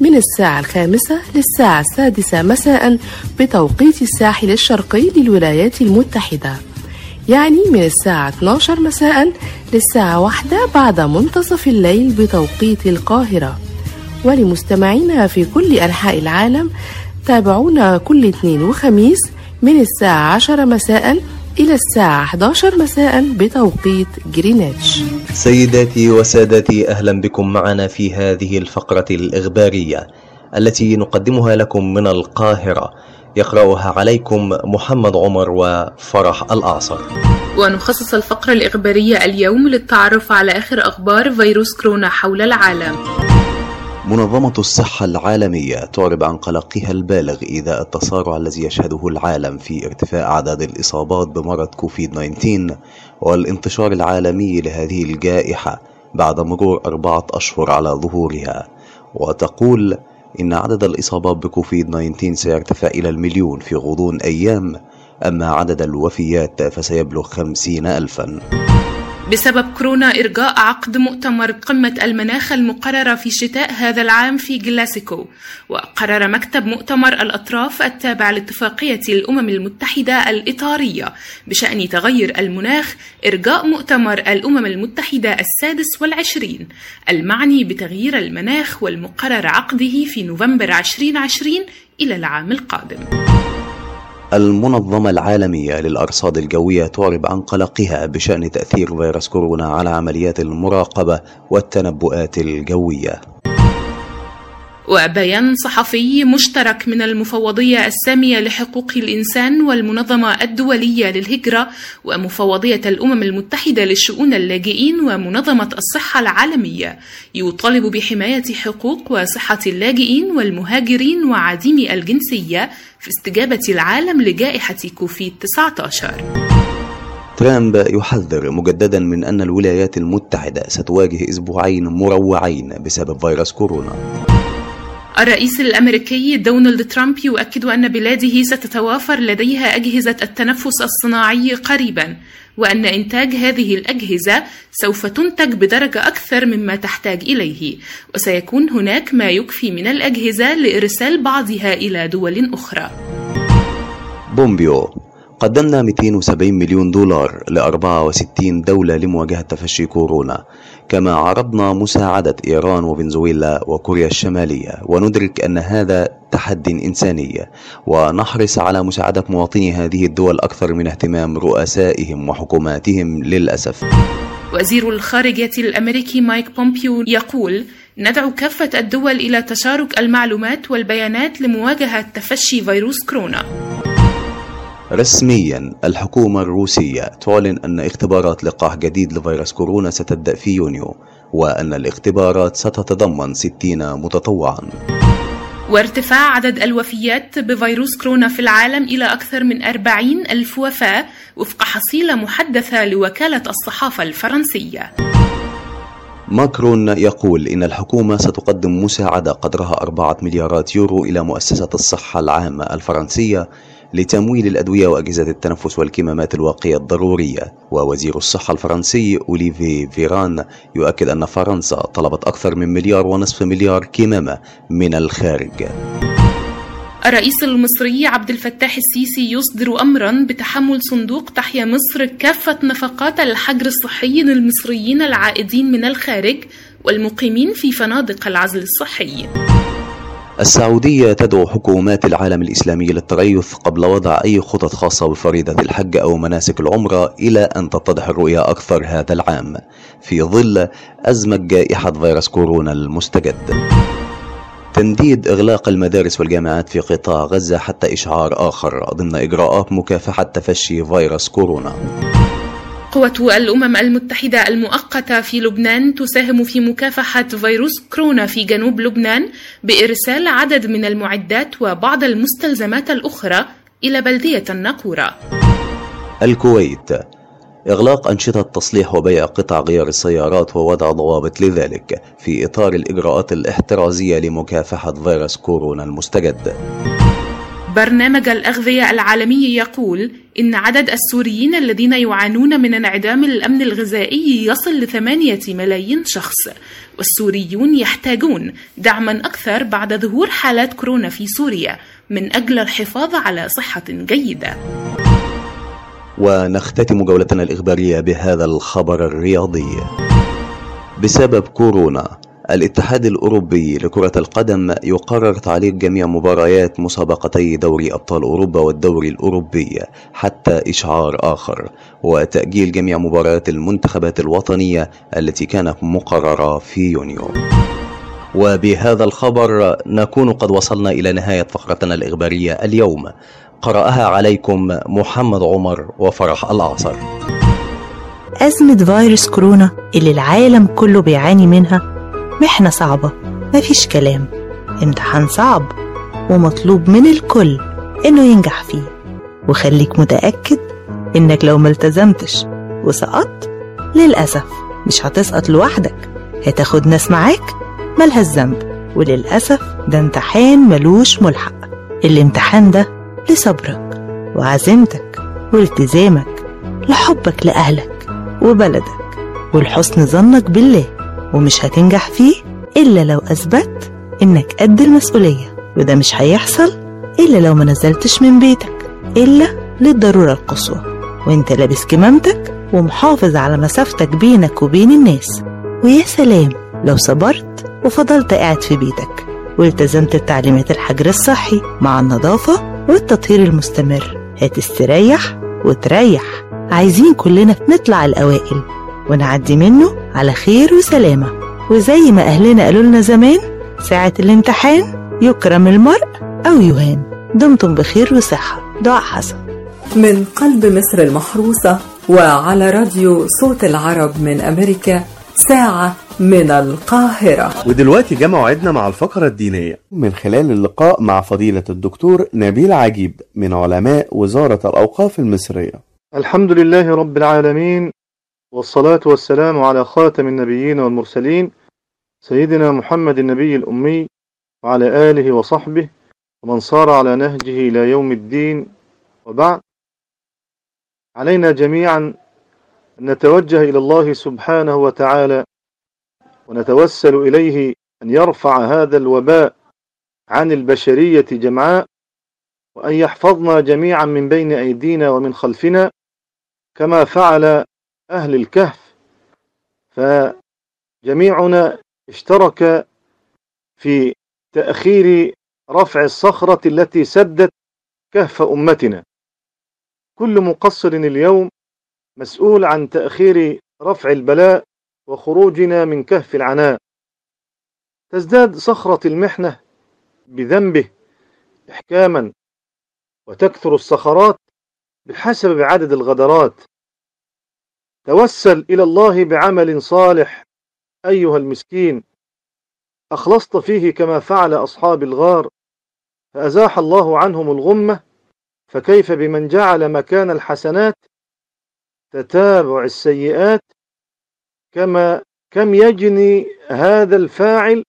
من الساعة الخامسة للساعة السادسة مساء بتوقيت الساحل الشرقي للولايات المتحدة. يعني من الساعة 12 مساء للساعة واحدة بعد منتصف الليل بتوقيت القاهرة. ولمستمعينا في كل أنحاء العالم تابعونا كل اثنين وخميس من الساعة 10 مساء إلى الساعة 11 مساء بتوقيت جرينتش. سيداتي وسادتي أهلا بكم معنا في هذه الفقرة الإخبارية التي نقدمها لكم من القاهرة. يقرأها عليكم محمد عمر وفرح الأعصر ونخصص الفقرة الإخبارية اليوم للتعرف على آخر أخبار فيروس كورونا حول العالم. منظمة الصحة العالمية تعرب عن قلقها البالغ إذا التسارع الذي يشهده العالم في ارتفاع أعداد الإصابات بمرض كوفيد 19 والانتشار العالمي لهذه الجائحة بعد مرور أربعة أشهر على ظهورها. وتقول إن عدد الإصابات بكوفيد 19 سيرتفع إلى المليون في غضون أيام أما عدد الوفيات فسيبلغ خمسين ألفاً. بسبب كورونا إرجاء عقد مؤتمر قمة المناخ المقررة في شتاء هذا العام في جلاسيكو. وقرر مكتب مؤتمر الأطراف التابع لاتفاقية الأمم المتحدة الإطارية بشأن تغير المناخ إرجاء مؤتمر الأمم المتحدة السادس والعشرين المعني بتغيير المناخ والمقرر عقده في نوفمبر 2020 إلى العام القادم. المنظمة العالمية للأرصاد الجوية تعرب عن قلقها بشأن تأثير فيروس كورونا على عمليات المراقبة والتنبؤات الجوية. وبيان صحفي مشترك من المفوضية السامية لحقوق الإنسان والمنظمة الدولية للهجرة ومفوضية الأمم المتحدة لشؤون اللاجئين ومنظمة الصحة العالمية. يطالب بحماية حقوق وصحة اللاجئين والمهاجرين وعديمي الجنسية في استجابة العالم لجائحة كوفيد 19 ترامب يحذر مجددا من أن الولايات المتحدة ستواجه أسبوعين مروعين بسبب فيروس كورونا. الرئيس الأمريكي دونالد ترامب يؤكد أن بلاده ستتوافر لديها أجهزة التنفس الصناعي قريبا وأن إنتاج هذه الأجهزة سوف تنتج بدرجة أكثر مما تحتاج إليه وسيكون هناك ما يكفي من الأجهزة لإرسال بعضها إلى دول أخرى. بومبيو. قدمنا 270 مليون دولار ل 64 دولة لمواجهة تفشي كورونا كما عرضنا مساعدة إيران وفنزويلا وكوريا الشمالية. وندرك أن هذا تحد إنساني ونحرص على مساعدة مواطني هذه الدول أكثر من اهتمام رؤسائهم وحكوماتهم للأسف. وزير الخارجية الأمريكي مايك بومبيو يقول ندعو كافة الدول إلى تشارك المعلومات والبيانات لمواجهة تفشي فيروس كورونا. رسميا الحكومة الروسية تعلن أن اختبارات لقاح جديد لفيروس كورونا ستبدأ في يونيو وأن الاختبارات ستتضمن 60 متطوعا. وارتفاع عدد الوفيات بفيروس كورونا في العالم إلى أكثر من 40 ألف وفاة وفق حصيلة محدثة لوكالة الصحافة الفرنسية. ماكرون يقول إن الحكومة ستقدم مساعدة قدرها أربعة مليارات يورو إلى مؤسسة الصحة العامة الفرنسية لتمويل الأدوية وأجهزة التنفس والكمامات الواقية الضرورية. ووزير الصحة الفرنسي أوليفي فيران يؤكد أن فرنسا طلبت أكثر من مليار ونصف مليار كمامة من الخارج. الرئيس المصري عبد الفتاح السيسي يصدر أمرا بتحمل صندوق تحيا مصر كافة نفقات الحجر الصحي للمصريين العائدين من الخارج والمقيمين في فنادق العزل الصحي. السعودية تدعو حكومات العالم الإسلامي للتريث قبل وضع أي خطط خاصة بفريضة الحج أو مناسك العمرة إلى أن تتضح الرؤية أكثر هذا العام. في ظل أزمة جائحة فيروس كورونا المستجد. تنديد إغلاق المدارس والجامعات في قطاع غزة حتى إشعار آخر ضمن إجراءات مكافحة تفشي فيروس كورونا. قوة الأمم المتحدة المؤقتة في لبنان تساهم في مكافحة فيروس كورونا في جنوب لبنان بإرسال عدد من المعدات وبعض المستلزمات الأخرى إلى بلدية الناقورة. الكويت إغلاق أنشطة تصليح وبيع قطع غيار السيارات ووضع ضوابط لذلك في إطار الإجراءات الاحترازية لمكافحة فيروس كورونا المستجد. برنامج الأغذية العالمي يقول إن عدد السوريين الذين يعانون من انعدام الأمن الغذائي يصل لثمانية ملايين شخص والسوريون يحتاجون دعما أكثر بعد ظهور حالات كورونا في سوريا من أجل الحفاظ على صحة جيدة. ونختتم جولتنا الإخبارية بهذا الخبر الرياضي. بسبب كورونا الاتحاد الأوروبي لكرة القدم يقرر تعليق جميع مباريات مسابقتي دوري أبطال أوروبا والدوري الأوروبي حتى إشعار آخر وتأجيل جميع مباريات المنتخبات الوطنية التي كانت مقررة في يونيو. وبهذا الخبر نكون قد وصلنا إلى نهاية فقرتنا الإخبارية اليوم. قرأها عليكم محمد عمر وفرح الأعصر. أزمة فيروس كورونا اللي العالم كله بيعاني منها محنة صعبة مفيش كلام. امتحان صعب ومطلوب من الكل إنه ينجح فيه. وخليك متأكد إنك لو ملتزمتش وسقطت للأسف مش هتسقط لوحدك. هتاخد ناس معاك ملهاش ذنب وللأسف ده امتحان ملوش ملحق. الامتحان ده لصبرك وعزيمتك والتزامك لحبك لأهلك وبلدك ولحسن ظنك بالله. ومش هتنجح فيه إلا لو أثبت إنك قد المسؤولية. وده مش هيحصل إلا لو ما نزلتش من بيتك إلا للضرورة القصوى. وإنت لابس كمامتك ومحافظ على مسافتك بينك وبين الناس. ويا سلام لو صبرت وفضلت قاعد في بيتك. والتزمت بتعليمات الحجر الصحي مع النظافة والتطهير المستمر. هتستريح وتريح. عايزين كلنا نطلع الأوائل. ونعدي منه على خير وسلامة. وزي ما أهلنا قالوا لنا زمان ساعة الامتحان يكرم المرء أو يهان. دمتم بخير وصحة. دعاء حسن. من قلب مصر المحروسة وعلى راديو صوت العرب من أمريكا ساعة من القاهرة. ودلوقتي جه موعدنا مع الفقرة الدينية. من خلال اللقاء مع فضيلة الدكتور نبيل عجيب من علماء وزارة الأوقاف المصرية. الحمد لله رب العالمين والصلاة والسلام على خاتم النبيين والمرسلين سيدنا محمد النبي الأمي وعلى آله وصحبه ومن صار على نهجه إلى يوم الدين وبعد. علينا جميعا أن نتوجه إلى الله سبحانه وتعالى ونتوسل إليه أن يرفع هذا الوباء عن البشرية جمعاء وأن يحفظنا جميعا من بين أيدينا ومن خلفنا كما فعل أهل الكهف فجميعنا اشترك في تأخير رفع الصخرة التي سدت كهف أمتنا. كل مقصر اليوم مسؤول عن تأخير رفع البلاء وخروجنا من كهف العناء. تزداد صخرة المحنة بذنبه إحكاما وتكثر الصخرات بحسب عدد الغدرات. توسل إلى الله بعمل صالح. أيها المسكين أخلصت فيه كما فعل أصحاب الغار فأزاح الله عنهم الغمة فكيف بمن جعل مكان الحسنات تتابع السيئات كما كم يجني هذا الفاعل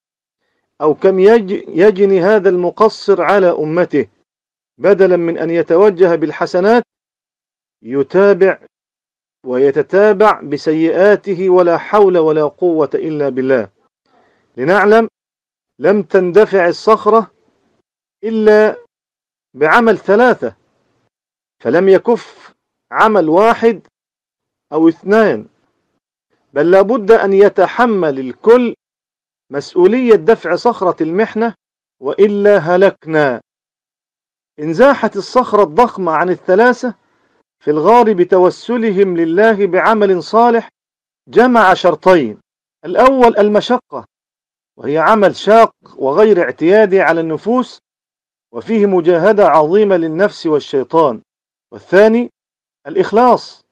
أو كم يجني هذا المقصر على أمته بدلا من أن يتوجه بالحسنات يتابع ويتتابع بسيئاته ولا حول ولا قوة إلا بالله. لنعلم لم تندفع الصخرة إلا بعمل ثلاثة فلم يكف عمل واحد أو اثنان بل لابد أن يتحمل الكل مسؤولية دفع صخرة المحنة وإلا هلكنا. انزاحت الصخرة الضخمة عن الثلاثة في الغار بتوسلهم لله بعمل صالح جمع شرطين الأول المشقة وهي عمل شاق وغير اعتيادي على النفوس وفيه مجاهدة عظيمة للنفس والشيطان والثاني الإخلاص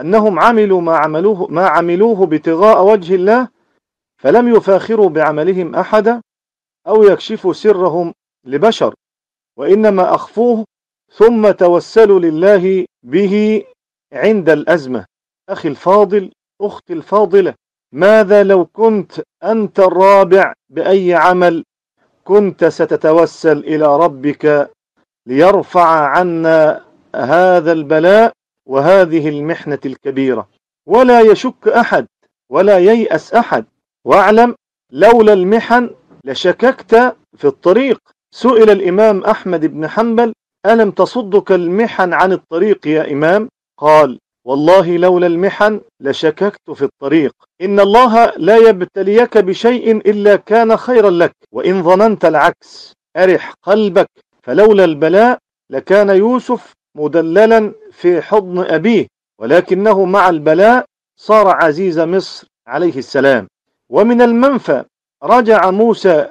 أنهم عملوا ما عملوه, ما عملوه ابتغاء وجه الله فلم يفاخروا بعملهم أحدا أو يكشفوا سرهم لبشر وإنما أخفوه ثم توسلوا لله به عند الأزمة. أخي الفاضل أختي الفاضلة ماذا لو كنت أنت الرابع بأي عمل؟ كنت ستتوسل إلى ربك ليرفع عنا هذا البلاء وهذه المحنة الكبيرة. ولا يشك أحد ولا ييأس أحد. واعلم لولا المحن لشككت في الطريق. سئل الإمام أحمد بن حنبل ألم تصدك المحن عن الطريق يا إمام؟ قال والله لولا المحن لشككت في الطريق. إن الله لا يبتليك بشيء إلا كان خيرا لك. وإن ظننت العكس أرح قلبك. فلولا البلاء لكان يوسف مدللا في حضن أبيه. ولكنه مع البلاء صار عزيز مصر عليه السلام. ومن المنفى رجع موسى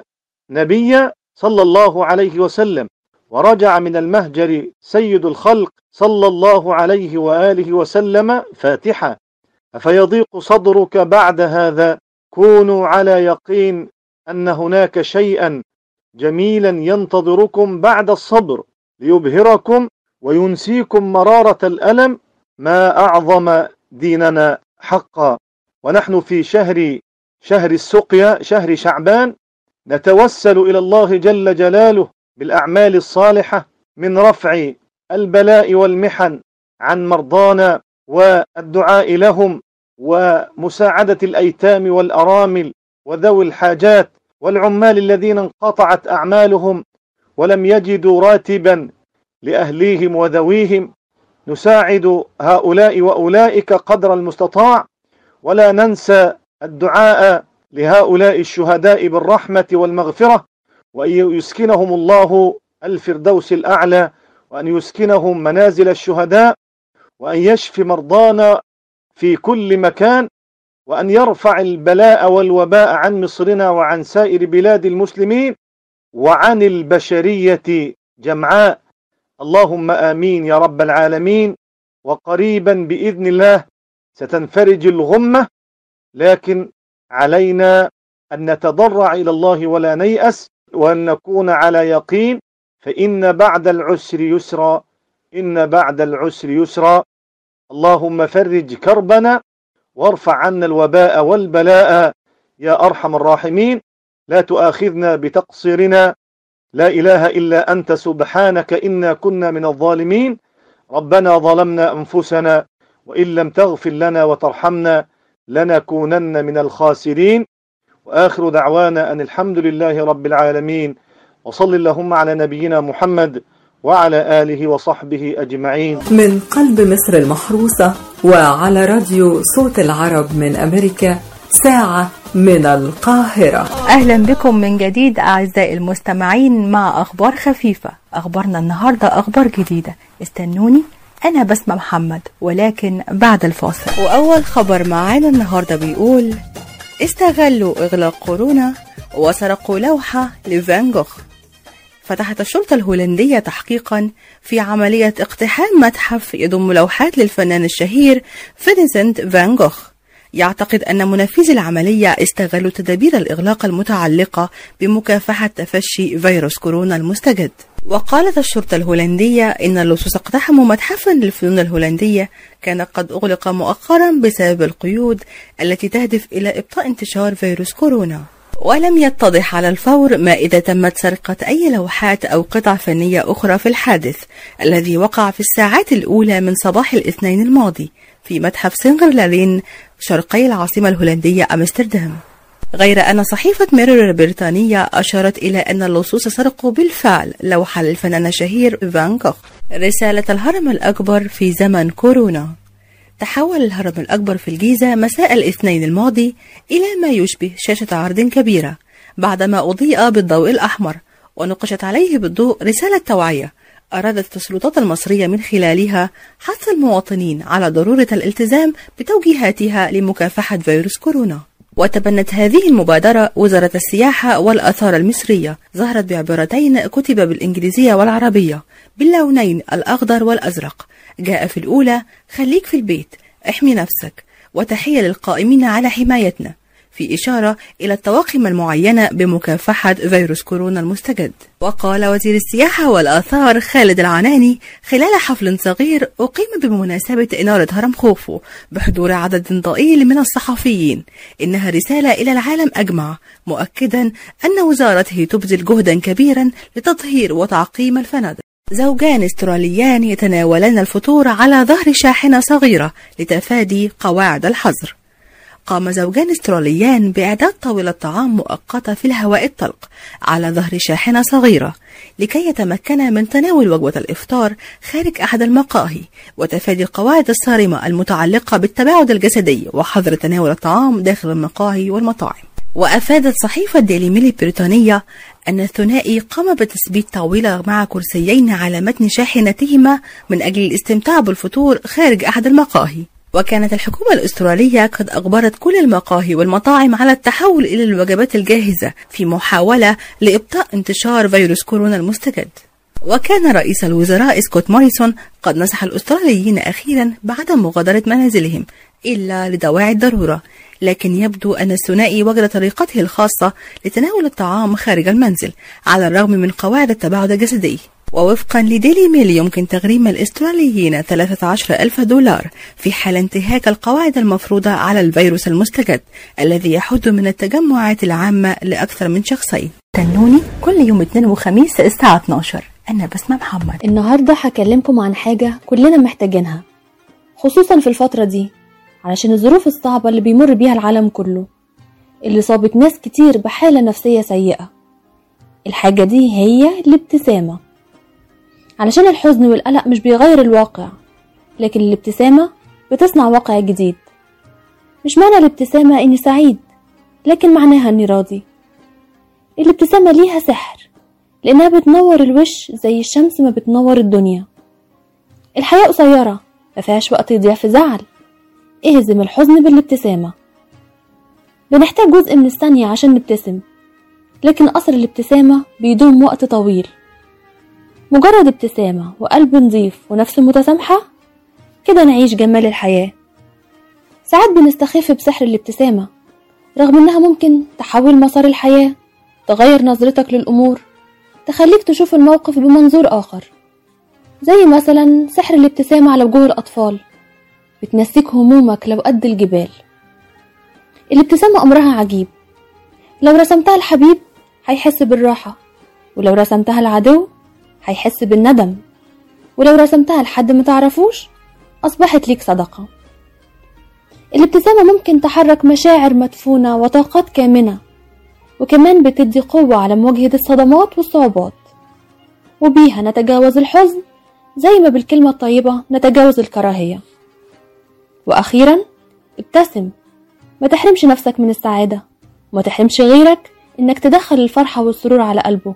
نبيا صلى الله عليه وسلم. ورجع من المهجر سيد الخلق صلى الله عليه وآله وسلم فاتحة. أفيضيق صدرك بعد هذا؟ كونوا على يقين أن هناك شيئا جميلا ينتظركم بعد الصبر ليبهركم وينسيكم مرارة الألم. ما أعظم ديننا حقا. ونحن في شهر شهر السقيا شهر شعبان. نتوسل إلى الله جل جلاله بالأعمال الصالحة من رفع البلاء والمحن عن مرضانا والدعاء لهم ومساعدة الأيتام والأرامل وذوي الحاجات والعمال الذين انقطعت أعمالهم ولم يجدوا راتبا لأهليهم وذويهم. نساعد هؤلاء وأولئك قدر المستطاع. ولا ننسى الدعاء لهؤلاء الشهداء بالرحمة والمغفرة. وأن يسكنهم الله الفردوس الأعلى وأن يسكنهم منازل الشهداء وأن يشفي مرضانا في كل مكان وأن يرفع البلاء والوباء عن مصرنا وعن سائر بلاد المسلمين وعن البشرية جمعاء. اللهم آمين يا رب العالمين. وقريبا بإذن الله ستنفرج الغمة لكن علينا أن نتضرع إلى الله ولا نيأس. وأن نكون على يقين فإن بعد العسر يسرا إن بعد العسر يسرا. اللهم فرج كربنا وارفع عنا الوباء والبلاء يا أرحم الراحمين. لا تؤاخذنا بتقصيرنا. لا إله إلا أنت سبحانك إنا كنا من الظالمين. ربنا ظلمنا أنفسنا وإن لم تغفر لنا وترحمنا لنكونن من الخاسرين. وآخر دعوانا أن الحمد لله رب العالمين وصل اللهم على نبينا محمد وعلى آله وصحبه أجمعين. من قلب مصر المحروسة وعلى راديو صوت العرب من أمريكا ساعة من القاهرة. أهلا بكم من جديد أعزائي المستمعين مع أخبار خفيفة. أخبارنا النهاردة أخبار جديدة. استنوني أنا بسمة محمد ولكن بعد الفاصل. وأول خبر معانا النهاردة بيقول استغلوا إغلاق كورونا وسرقوا لوحة لفان جوخ فتحت الشرطة الهولندية تحقيقا في عملية اقتحام متحف يضم لوحات للفنان الشهير فينسنت فان جوخ يعتقد أن منفذي العملية استغلوا تدابير الإغلاق المتعلقة بمكافحة تفشي فيروس كورونا المستجد. وقالت الشرطة الهولندية إن اللصوص اقتحموا متحفا للفنون الهولندية. كان قد أغلق مؤخرا بسبب القيود التي تهدف إلى إبطاء انتشار فيروس كورونا. ولم يتضح على الفور ما إذا تمت سرقة أي لوحات أو قطع فنية أخرى في الحادث الذي وقع في الساعات الأولى من صباح الاثنين الماضي في متحف سنغرلالين شرقي العاصمة الهولندية أمستردام. غير أن صحيفة ميرور البريطانية أشارت إلى أن اللصوص سرقوا بالفعل لوحة للفنان الشهير فان كوخ. رسالة الهرم الأكبر في زمن كورونا. تحول الهرم الأكبر في الجيزة مساء الاثنين الماضي إلى ما يشبه شاشة عرض كبيرة بعدما أضيء بالضوء الأحمر ونقشت عليه بالضوء رسالة توعية أرادت السلطات المصرية من خلالها حث المواطنين على ضرورة الالتزام بتوجيهاتها لمكافحة فيروس كورونا. وتبنت هذه المبادرة وزارة السياحة والآثار المصرية. ظهرت بعبارتين كتب بالإنجليزية والعربية. باللونين الأخضر والأزرق. جاء في الأولى خليك في البيت احمي نفسك وتحية للقائمين على حمايتنا. في إشارة إلى الطواقم المعينة بمكافحة فيروس كورونا المستجد. وقال وزير السياحة والآثار خالد العناني خلال حفل صغير أقيم بمناسبة إنارة هرم خوفو بحضور عدد ضئيل من الصحفيين. إنها رسالة إلى العالم أجمع مؤكدا أن وزارته تبذل جهدا كبيرا لتطهير وتعقيم الفنادق. زوجان استراليان يتناولان الفطور على ظهر شاحنة صغيرة لتفادي قواعد الحظر. قام زوجان استراليان بإعداد طاولة طعام مؤقتة في الهواء الطلق على ظهر شاحنة صغيرة لكي يتمكنا من تناول وجبة الإفطار خارج أحد المقاهي وتفادي القواعد الصارمة المتعلقة بالتباعد الجسدي وحظر تناول الطعام داخل المقاهي والمطاعم. وأفادت صحيفة ديلي ميل البريطانية أن الثنائي قام بتثبيت طاولة مع كرسيين على متن شاحنتهما من أجل الاستمتاع بالفطور خارج أحد المقاهي. وكانت الحكومة الأسترالية قد أجبرت كل المقاهي والمطاعم على التحول إلى الوجبات الجاهزة في محاولة لإبطاء انتشار فيروس كورونا المستجد. وكان رئيس الوزراء سكوت موريسون قد نصح الأستراليين أخيرا بعدم مغادرة منازلهم إلا لدواعي الضرورة لكن يبدو أن الثنائي وجد طريقته الخاصة لتناول الطعام خارج المنزل على الرغم من قواعد التباعد الجسدي. ووفقا لديلي ميل يمكن تغريم الإستراليين 13 ألف دولار في حال انتهاك القواعد المفروضة على الفيروس المستجد الذي يحد من التجمعات العامة لأكثر من شخصين. تنوني كل يوم اثنين وخميس الساعة 12 أنا بسمة محمد. النهاردة هكلمكم عن حاجة كلنا محتاجينها خصوصا في الفترة دي علشان الظروف الصعبة اللي بيمر بيها العالم كله اللي صابت ناس كتير بحالة نفسية سيئة. الحاجة دي هي الابتسامة. علشان الحزن والقلق مش بيغير الواقع لكن الابتسامة بتصنع واقع جديد. مش معنى الابتسامة إني سعيد لكن معناها إني راضي. الابتسامة ليها سحر لأنها بتنور الوش زي الشمس ما بتنور الدنيا. الحياة قصيرة مفيهاش وقت يضيع في زعل. اهزم الحزن بالابتسامة. بنحتاج جزء من الثانية عشان نبتسم لكن أثر الابتسامة بيدوم وقت طويل. مجرد ابتسامة وقلب نظيف ونفس متسامحة؟ كده نعيش جمال الحياة. ساعات بنستخف بسحر الابتسامة رغم إنها ممكن تحول مسار الحياة تغير نظرتك للأمور تخليك تشوف الموقف بمنظور آخر. زي مثلا سحر الابتسامة على وجوه الأطفال بتنسيك همومك لو قد الجبال. الابتسامة أمرها عجيب. لو رسمتها الحبيب هيحس بالراحة ولو رسمتها العدو هيحس بالندم. ولو رسمتها لحد ما تعرفوش أصبحت ليك صدقة. الابتسامة ممكن تحرك مشاعر مدفونة وطاقات كامنة وكمان بتدي قوة على مواجهة الصدمات والصعوبات. وبيها نتجاوز الحزن زي ما بالكلمة الطيبة نتجاوز الكراهية. وأخيرا ابتسم. ما تحرمش نفسك من السعادة. وما تحرمش غيرك إنك تدخل الفرحة والسرور على قلبه.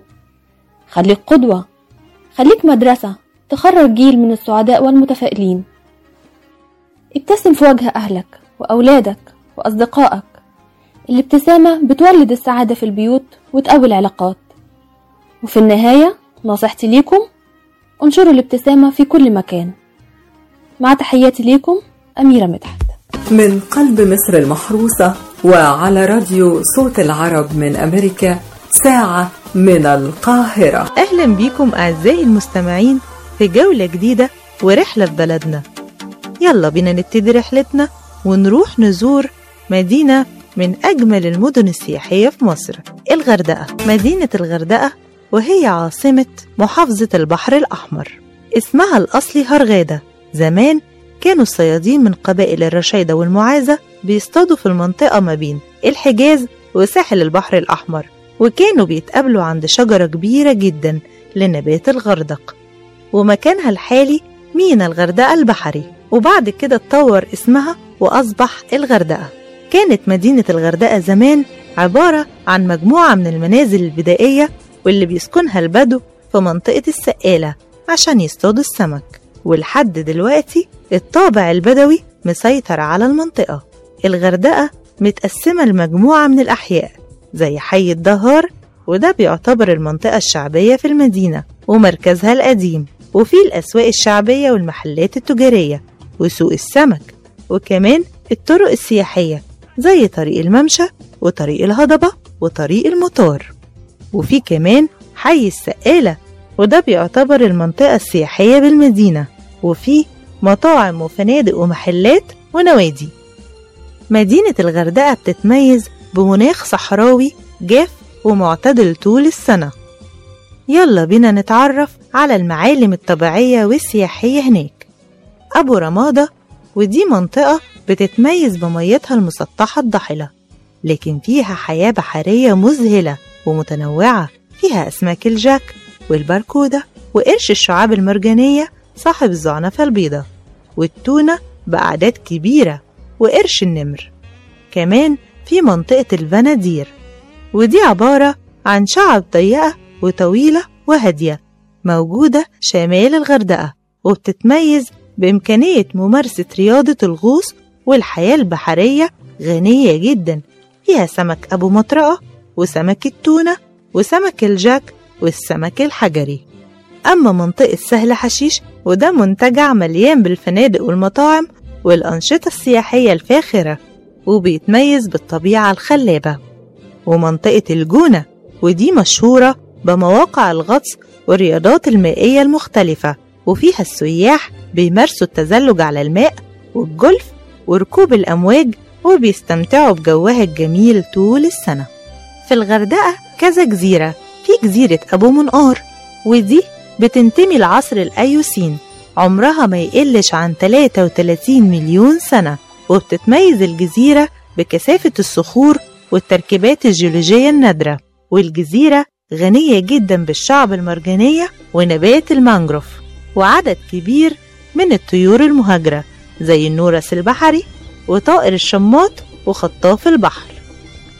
خليك قدوة. خليك مدرسة. تخرج جيل من السعداء والمتفائلين. ابتسم في وجه أهلك وأولادك وأصدقائك. الابتسامة بتولد السعادة في البيوت وتقوي العلاقات. وفي النهاية نصيحتي ليكم انشروا الابتسامة في كل مكان. مع تحياتي ليكم أميرة مدحت. من قلب مصر المحروسة وعلى راديو صوت العرب من أمريكا ساعة من القاهرة. أهلا بيكم أعزائي المستمعين في جولة جديدة ورحلة في بلدنا. يلا بينا نبتدي رحلتنا ونروح نزور مدينة من أجمل المدن السياحية في مصر الغردقة. مدينة الغردقة وهي عاصمة محافظة البحر الأحمر. اسمها الأصلي هرغادة زمان كانوا الصيادين من قبائل الرشيدة والمعازة بيصطادوا في المنطقة ما بين الحجاز وساحل البحر الأحمر. وكانوا بيتقابلوا عند شجرة كبيرة جدا لنبات الغردق. ومكانها الحالي مينا الغردقة البحري وبعد كده اتطور اسمها وأصبح الغردقة. كانت مدينة الغردقة زمان عبارة عن مجموعة من المنازل البدائية واللي بيسكنها البدو في منطقة السقالة عشان يصطادوا السمك. ولحد دلوقتي الطابع البدوي مسيطر على المنطقة. الغردقة متقسمة لمجموعة من الأحياء. زي حي الدهار وده بيعتبر المنطقة الشعبية في المدينة ومركزها القديم وفي الأسواق الشعبية والمحلات التجارية وسوق السمك وكمان الطرق السياحية زي طريق الممشى وطريق الهضبة وطريق المطار. وفي كمان حي السقالة وده بيعتبر المنطقة السياحية بالمدينة وفي مطاعم وفنادق ومحلات ونوادي. مدينة الغردقة بتتميز بمناخ صحراوي جاف ومعتدل طول السنة. يلا بينا نتعرف على المعالم الطبيعية والسياحية هناك. أبو رمادة ودي منطقة بتتميز بميتها المسطحة الضحلة لكن فيها حياة بحرية مذهلة ومتنوعة. فيها أسماك الجاك والبركودة وقرش الشعاب المرجانية صاحب الزعنفة البيضة والتونة بأعداد كبيرة وقرش النمر. كمان في منطقة الفنادير. ودي عبارة عن شعب ضيقة وطويلة وهادية موجودة شمال الغردقة وبتتميز بإمكانية ممارسة رياضة الغوص والحياة البحرية غنية جدا. فيها سمك أبو مطرقة وسمك التونة وسمك الجاك والسمك الحجري. أما منطقة سهل حشيش وده منتجع مليان بالفنادق والمطاعم والأنشطة السياحية الفاخرة. وبيتميز بالطبيعة الخلابة ومنطقة الجونة ودي مشهورة بمواقع الغطس والرياضات المائية المختلفة وفيها السياح بيمارسوا التزلج على الماء والجولف وركوب الأمواج وبيستمتعوا بجوها الجميل طول السنة. في الغردقة كذا جزيرة في جزيرة أبو منقار ودي بتنتمي لعصر الأيوسين عمرها ما يقلش عن 33 مليون سنة. وبتتميز الجزيرة بكثافة الصخور والتركيبات الجيولوجية النادرة والجزيرة غنية جدا بالشعب المرجانية ونبات المانجروف وعدد كبير من الطيور المهاجرة زي النورس البحري وطائر الشماط وخطاف البحر.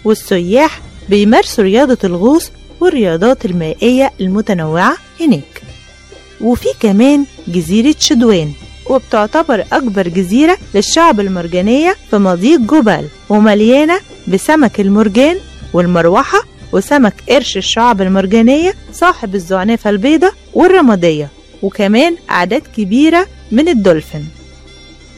والسياح بيمارسوا رياضة الغوص والرياضات المائية المتنوعة هناك. وفي كمان جزيرة شدوان وبتعتبر أكبر جزيرة للشعب المرجانية في مضيق جبال ومليانة بسمك المرجان والمروحة وسمك قرش الشعب المرجانية صاحب الزعنفة البيضة والرمادية وكمان أعداد كبيرة من الدولفين.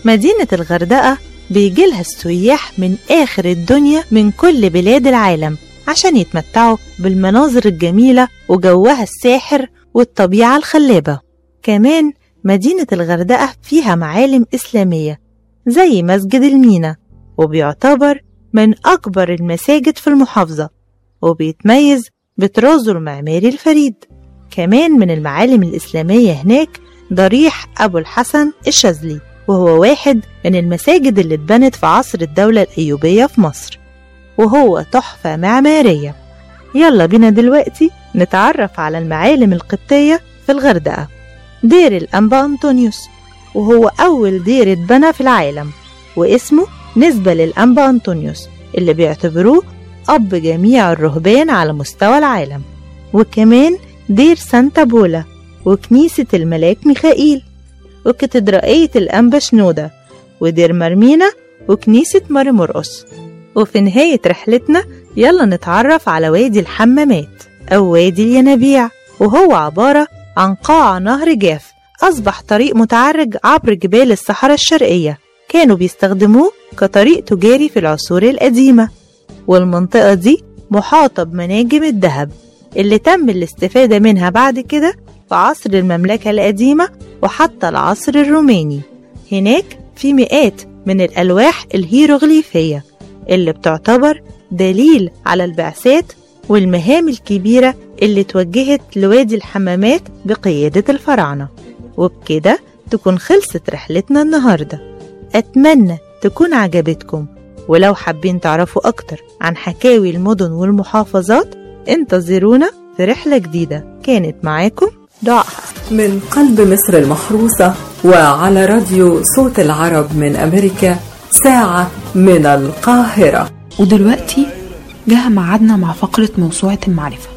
مدينة الغردقة بيجيلها السياح من آخر الدنيا من كل بلاد العالم عشان يتمتعوا بالمناظر الجميلة وجوها الساحر والطبيعة الخلابة. كمان مدينة الغردقة فيها معالم إسلامية زي مسجد المينا وبيعتبر من أكبر المساجد في المحافظة وبيتميز بطرازه المعماري الفريد. كمان من المعالم الإسلامية هناك ضريح أبو الحسن الشاذلي وهو واحد من المساجد اللي اتبنت في عصر الدولة الأيوبية في مصر وهو تحفة معمارية. يلا بينا دلوقتي نتعرف على المعالم القبطية في الغردقة. دير الأنبا أنطونيوس وهو أول دير اتبنى في العالم واسمه نسبة للأنبا أنطونيوس اللي بيعتبروه أب جميع الرهبان على مستوى العالم وكمان دير سانتا بولا وكنيسة الملاك ميخائيل وكاتدرائية الأنبا شنودة ودير مرمينا وكنيسة ماري مرقس وفي نهاية رحلتنا يلا نتعرف على وادي الحمامات أو وادي الينابيع وهو عبارة عن قاع نهر جاف أصبح طريق متعرج عبر جبال الصحراء الشرقية. كانوا بيستخدموه كطريق تجاري في العصور القديمة. والمنطقة دي محاطة بمناجم الذهب اللي تم الاستفادة منها بعد كده في عصر المملكة القديمة وحتى العصر الروماني. هناك في مئات من الألواح الهيروغليفية اللي بتعتبر دليل على البعثات والمهام الكبيرة اللي توجهت لوادي الحمامات بقيادة الفراعنة. وبكده تكون خلصت رحلتنا النهاردة. أتمنى تكون عجبتكم. ولو حابين تعرفوا أكتر عن حكاوي المدن والمحافظات انتظرونا في رحلة جديدة كانت معاكم. دعاء من قلب مصر المحروسة وعلى راديو صوت العرب من أمريكا ساعة من القاهرة. ودلوقتي جه ميعادنا مع فقرة موسوعة المعرفة.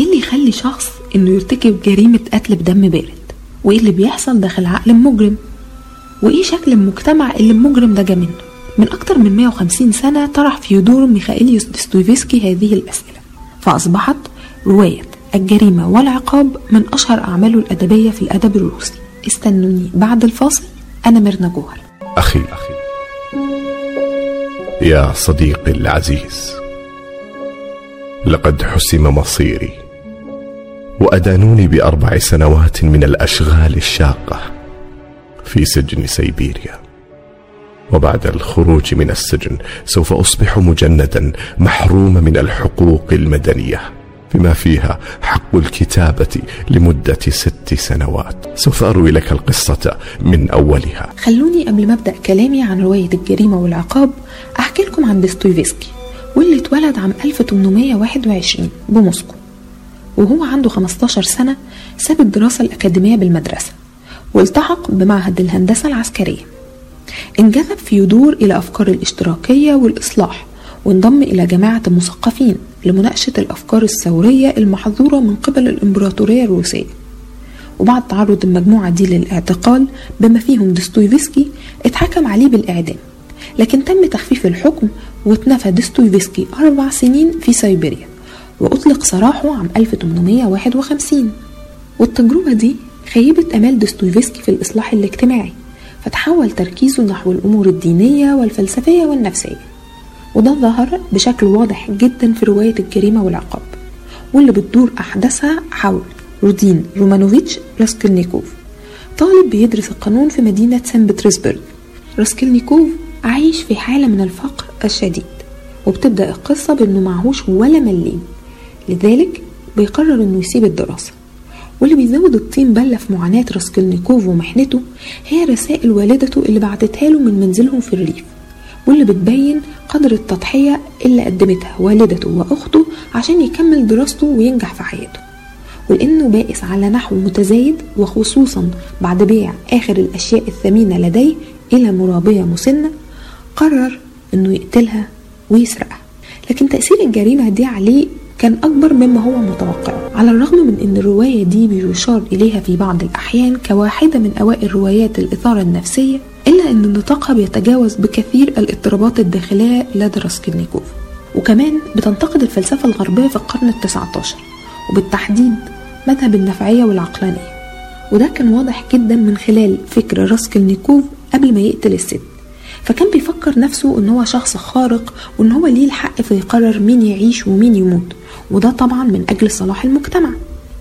إيه اللي يخلي شخص إنه يرتكب جريمة قتل بدم بارد؟ وإيه اللي بيحصل داخل عقل المجرم وإيه شكل المجتمع اللي المجرم ده جا منه؟ من أكتر من 150 سنة طرح فيودور ميخائيل ديستويفسكي هذه الأسئلة. فأصبحت رواية الجريمة والعقاب من أشهر أعماله الأدبية في الأدب الروسي. استنوني بعد الفاصل. أنا ميرنا جوهر. أخي يا صديقي العزيز لقد حسم مصيري. وأدانوني بأربع سنوات من الأشغال الشاقة في سجن سيبيريا. وبعد الخروج من السجن سوف أصبح مجندا محروم من الحقوق المدنية بما فيها حق الكتابة لمدة ست سنوات. سوف أروي لك القصة من أولها. خلوني قبل ما أبدأ كلامي عن رواية الجريمة والعقاب أحكي لكم عن ديستويفسكي واللي اتولد عام 1821 بموسكو. وهو عنده 15 سنة ساب الدراسة الأكاديمية بالمدرسة والتحق بمعهد الهندسة العسكرية. انجذب فيودور إلى أفكار الاشتراكية والإصلاح وانضم إلى جماعة المثقفين لمناقشة الأفكار الثورية المحظورة من قبل الإمبراطورية الروسية. وبعد تعرض المجموعة دي للاعتقال بما فيهم دستويفسكي اتحكم عليه بالإعدام. لكن تم تخفيف الحكم واتنفى دستويفسكي أربع سنين في سيبيريا. وأطلق سراحه عام 1851 والتجربة دي خيبت أمال دستويفسكي في الإصلاح الاجتماعي فتحول تركيزه نحو الأمور الدينية والفلسفية والنفسية. وده ظهر بشكل واضح جدا في رواية الجريمة والعقاب واللي بتدور أحداثها حول رودين رومانوفيتش راسكلنيكوف طالب بيدرس القانون في مدينة سان بطرسبرغ. راسكلنيكوف عايش في حالة من الفقر الشديد وبتبدأ القصة بأنه معهوش ولا مليم. لذلك بيقرر أنه يسيب الدراسة. واللي بيزود الطين بلة في معاناة راسكلنيكوف ومحنته هي رسائل والدته اللي بعتتها له من منزلهم في الريف واللي بتبين قدر التضحية اللي قدمتها والدته وأخته عشان يكمل دراسته وينجح في حياته. ولأنه بائس على نحو متزايد وخصوصا بعد بيع آخر الأشياء الثمينة لديه إلى مرابية مسنة قرر أنه يقتلها ويسرقها. لكن تأثير الجريمة دي عليه كان أكبر مما هو متوقع. على الرغم من أن الرواية دي بيشار إليها في بعض الأحيان كواحدة من أوائل روايات الإثارة النفسية إلا أن نطاقها بيتجاوز بكثير الاضطرابات الداخلية لدى راسكلنيكوف وكمان بتنتقد الفلسفة الغربية في القرن التسعة عشر وبالتحديد مذهب النفعية والعقلانية. وده كان واضح جدا من خلال فكر راسكلنيكوف قبل ما يقتل الست. فكان بيفكر نفسه إن هو شخص خارق وإن هو ليه الحق في يقرر مين يعيش ومين يموت. وده طبعا من أجل صلاح المجتمع.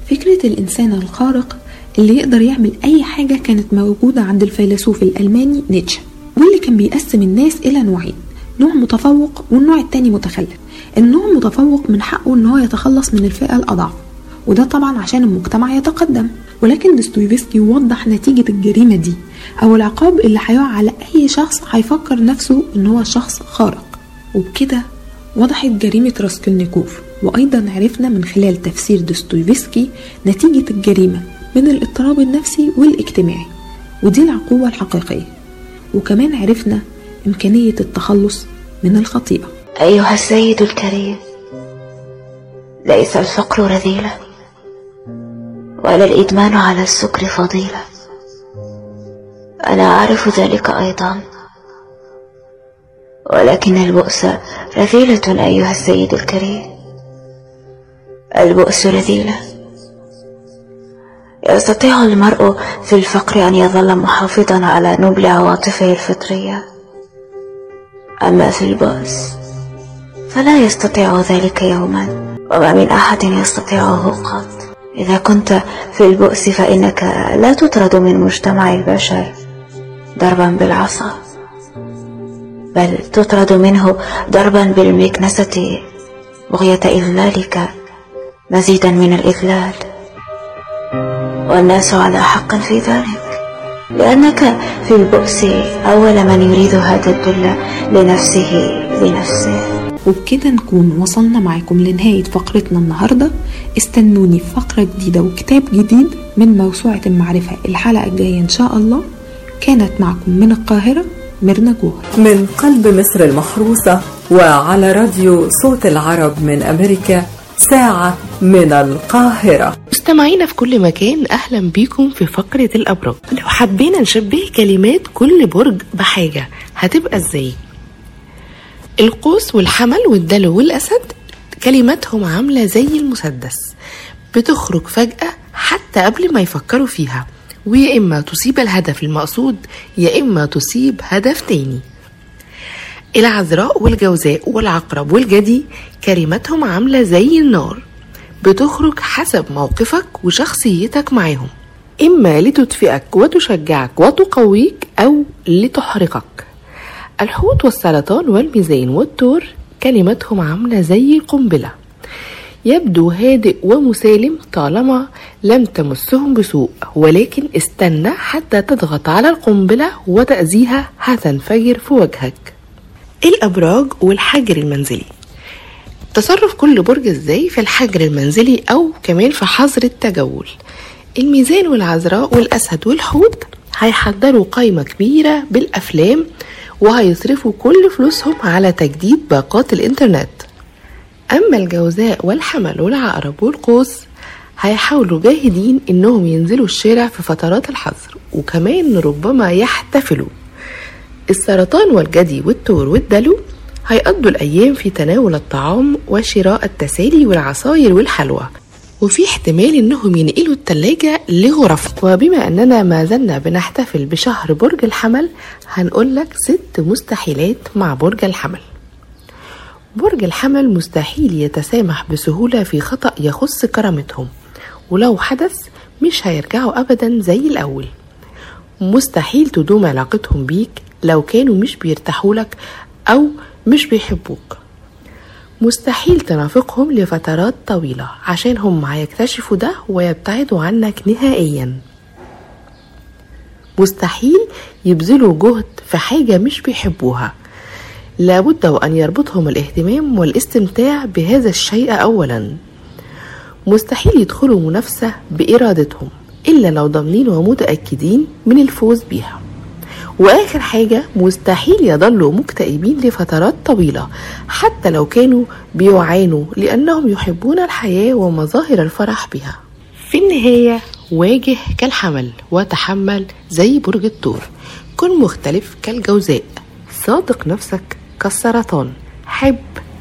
فكرة الإنسان الخارق اللي يقدر يعمل أي حاجة كانت موجودة عند الفيلسوف الألماني نيتشه واللي كان بيقسم الناس إلى نوعين نوع متفوق والنوع التاني متخلف. النوع المتفوق من حقه إن هو يتخلص من الفئة الأضعف. وده طبعا عشان المجتمع يتقدم. ولكن دستويفسكي وضح نتيجة الجريمة دي أو العقاب اللي هيقع على أي شخص هيفكر نفسه إن هو شخص خارق. وبكده وضحت جريمة راسكلنيكوف وأيضا عرفنا من خلال تفسير دستويفسكي نتيجة الجريمة من الاضطراب النفسي والاجتماعي. ودي العقوبة الحقيقية. وكمان عرفنا إمكانية التخلص من الخطيئة. أيها السيد الكريم ليس الفقر رذيلة ولا الإدمان على السكر فضيلة. أنا أعرف ذلك أيضا. ولكن البؤس رذيلة أيها السيد الكريم. البؤس رذيلة يستطيع المرء في الفقر أن يظل محافظا على نبل عواطفه الفطرية. أما في البؤس فلا يستطيع ذلك يوما. وما من أحد يستطيعه قط. إذا كنت في البؤس فإنك لا تطرد من مجتمع البشر ضربا بالعصا بل تطرد منه ضربا بالمكنسة بغية إذلالك مزيدا من الإذلال. والناس على حق في ذلك لأنك في البؤس أول من يريد هذا الذل لنفسه لنفسه. وبكده نكون وصلنا معاكم لنهاية فقرتنا النهاردة. استنوني في فقرة جديدة وكتاب جديد من موسوعة المعرفة. الحلقة الجاية إن شاء الله كانت معكم من القاهرة ميرنا جوهر. من قلب مصر المحروسة وعلى راديو صوت العرب من أمريكا ساعة من القاهرة. مستمعينا في كل مكان أهلا بيكم في فقرة الأبراج لو حبينا نشبه كلمات كل برج بحاجة هتبقى إزاي؟ القوس والحمل والدلو والأسد كلماتهم عاملة زي المسدس بتخرج فجأة حتى قبل ما يفكروا فيها ويا إما تصيب الهدف المقصود يا إما تصيب هدف تاني. العذراء والجوزاء والعقرب والجدي كلماتهم عاملة زي النار بتخرج حسب موقفك وشخصيتك معاهم. إما لتدفئك وتشجعك وتقويك أو لتحرقك. الحوت والسرطان والميزان والتور كلماتهم عاملة زي القنبلة يبدو هادئ ومسالم طالما لم تمسهم بسوء ولكن استنى حتى تضغط على القنبلة وتأذيها هتنفجر في وجهك. الأبراج والحجر المنزلي. تصرف كل برج إزاي في الحجر المنزلي أو كمان في حظر التجول؟ الميزان والعذراء والأسد والحوت هيحضروا قائمة كبيرة بالأفلام وهيصرفوا كل فلوسهم على تجديد باقات الإنترنت. أما الجوزاء والحمل والعقرب والقوس هيحاولوا جاهدين إنهم ينزلوا الشارع في فترات الحظر وكمان ربما يحتفلوا. السرطان والجدي والتور والدلو هيقضوا الأيام في تناول الطعام وشراء التسالي والعصاير والحلوى. وفي احتمال إنهم ينقلوا التلاجة لغرف. وبما أننا ما زلنا بنحتفل بشهر برج الحمل هنقول لك ست مستحيلات مع برج الحمل. برج الحمل مستحيل يتسامح بسهولة في خطأ يخص كرامتهم ولو حدث مش هيرجعوا أبدا زي الأول. مستحيل تدوم علاقتهم بيك لو كانوا مش بيرتاحوا لك أو مش بيحبوك. مستحيل تنافقهم لفترات طويلة عشان هم هيكتشفوا ده ويبتعدوا عنك نهائيا. مستحيل يبذلوا جهد في حاجة مش بيحبوها. لابد وأن يربطهم الاهتمام والاستمتاع بهذا الشيء أولا. مستحيل يدخلوا منافسة بإرادتهم إلا لو ضامنين ومتأكدين من الفوز بيها. وآخر حاجة مستحيل يظلوا مكتئبين لفترات طويلة حتى لو كانوا بيعانوا لأنهم يحبون الحياة ومظاهر الفرح بها. في النهاية واجه كالحمل وتحمل زي برج الثور كن مختلف كالجوزاء. صادق نفسك كالسرطان. حب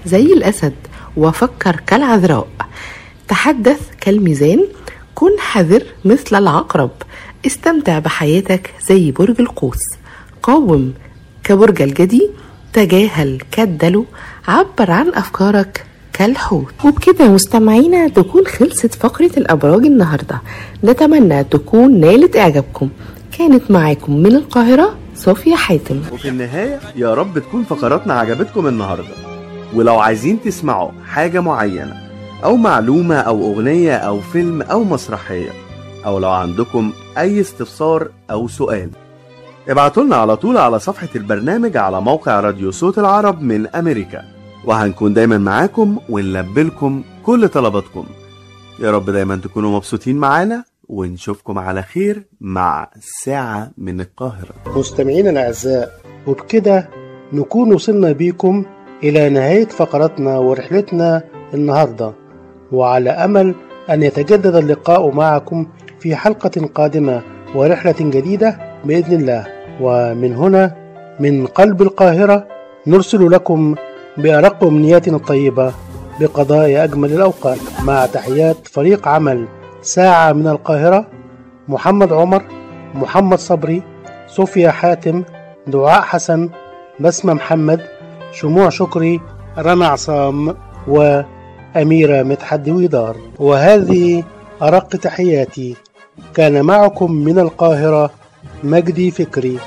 زي الأسد وفكر كالعذراء. تحدث كالميزان. كن حذر مثل العقرب. استمتع بحياتك زي برج القوس. قاوم كبرج الجدي تجاهل كالدلو عبر عن أفكارك كالحوت. وبكده مستمعينا تكون خلصت فقرة الأبراج النهاردة. نتمنى تكون نالت إعجابكم. كانت معاكم من القاهرة صوفيا حاتم. وفي النهاية يا رب تكون فقراتنا عجبتكم النهاردة. ولو عايزين تسمعوا حاجة معينة أو معلومة أو أغنية أو فيلم أو مسرحية أو لو عندكم أي استفسار أو سؤال. ابعتوا لنا على طول على صفحة البرنامج على موقع راديو صوت العرب من أمريكا. وهنكون دايما معاكم ونلبلكم كل طلباتكم. يا رب دايما تكونوا مبسوطين معانا ونشوفكم على خير مع ساعة من القاهرة. مستمعينا الأعزاء وبكده نكون وصلنا بيكم إلى نهاية فقرتنا ورحلتنا النهاردة. وعلى أمل أن يتجدد اللقاء معكم في حلقة قادمة ورحلة جديدة بإذن الله. ومن هنا من قلب القاهرة نرسل لكم بأرق أمنياتنا الطيبة بقضاء أجمل الأوقات مع تحيات فريق عمل ساعة من القاهرة محمد عمر محمد صبري صوفيا حاتم دعاء حسن بسمة محمد شموع شكري رنا عصام وأميرة مدحت ويدار. وهذه أرق تحياتي كان معكم من القاهرة مجدي فكري.